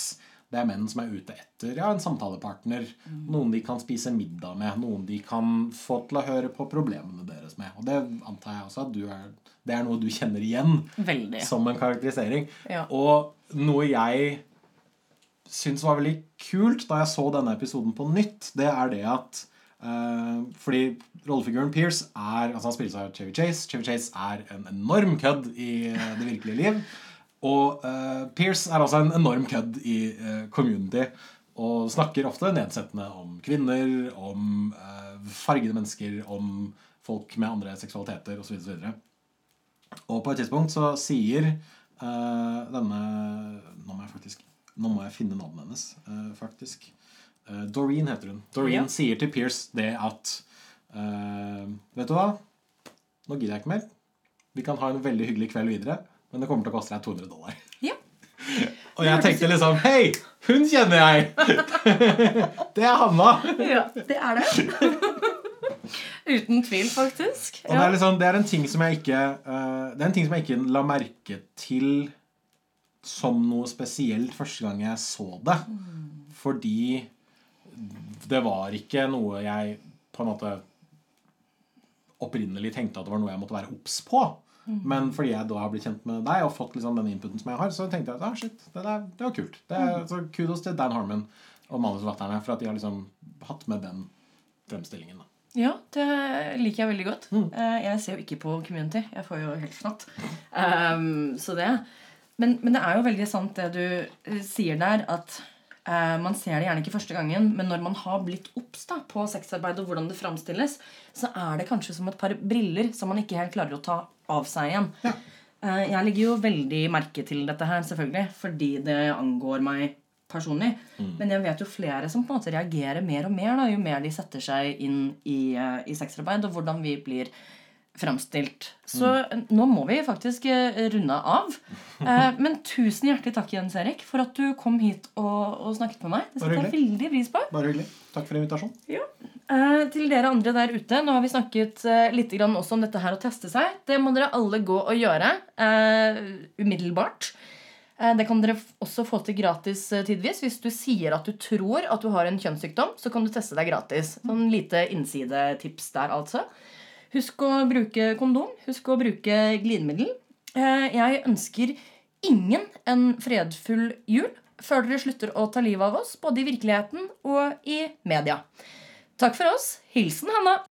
Det er menn som er ute etter ja, en samtalepartner. Mm. Noen de kan spise middag med. Noen de kan få til å høre på problemene deres med. Og det antar jeg også at er, det er noe du kjenner igjen Veldig. som en karakterisering. Ja. Og noe jeg syns var veldig kult da jeg så denne episoden på nytt, det er det at fordi rollefiguren Pierce er altså Han spilles av Chevy Chase. Chevy Chase er en enorm kødd i uh, det virkelige liv. Og uh, Pierce er altså en enorm kødd i community. Og snakker ofte nedsettende om kvinner, om fargede mennesker, om folk med andre seksualiteter osv. Og, og på et tidspunkt så sier denne Nå må jeg faktisk Nå må jeg finne navnet hennes, faktisk. Uh, Doreen heter hun. Doreen ja. sier til Pierce det at uh, Vet du hva? Nå gidder jeg ikke mer. Vi kan ha en veldig hyggelig kveld videre, men det kommer til å koste deg 200 dollar. Ja. Og jeg tenkte liksom Hei, hun kjenner jeg! det er Hanna. ja, det er det. Uten tvil, faktisk. Og det er, liksom, det, er en ting som jeg ikke uh, Det er en ting som jeg ikke la merke til som noe spesielt første gang jeg så det. Mm. Fordi det var ikke noe jeg på en måte opprinnelig tenkte at det var noe jeg måtte være obs på. Mm. Men fordi jeg da har blitt kjent med deg og fått liksom den inputen som jeg har, så tenkte jeg at ah, shit, det, der, det var kult. Det, mm. så kudos til Dan Harmon og manusforfatterne for at de har liksom hatt med den fremstillingen. Da. Ja, det liker jeg veldig godt. Mm. Jeg ser jo ikke på Community. Jeg får jo helt fnatt. Um, så det. Men, men det er jo veldig sant det du eh, sier der, at eh, man ser det gjerne ikke første gangen, men når man har blitt obs på sexarbeid og hvordan det framstilles, så er det kanskje som et par briller som man ikke helt klarer å ta av seg igjen. Eh, jeg legger jo veldig merke til dette her, selvfølgelig, fordi det angår meg personlig. Men jeg vet jo flere som på en måte reagerer mer og mer da, jo mer de setter seg inn i, eh, i sexarbeid, og hvordan vi blir framstilt. Så mm. nå må vi faktisk eh, runde av. Eh, men tusen hjertelig takk, Jens Erik, for at du kom hit og, og snakket med meg. Det setter jeg veldig pris på. Bare hyggelig. Takk for invitasjonen. Ja. Eh, til dere andre der ute, nå har vi snakket litt grann også om dette her å teste seg. Det må dere alle gå og gjøre eh, umiddelbart. Det kan dere også få til gratis tidvis. Hvis du sier at du tror at du har en kjønnssykdom, så kan du teste deg gratis. Sånn lite innsidetips der, altså. Husk å bruke kondom. Husk å bruke glidemiddel. Eh, Jeg ønsker ingen en fredfull jul før dere slutter å ta livet av oss, både i virkeligheten og i media. Takk for oss. Hilsen Hanna.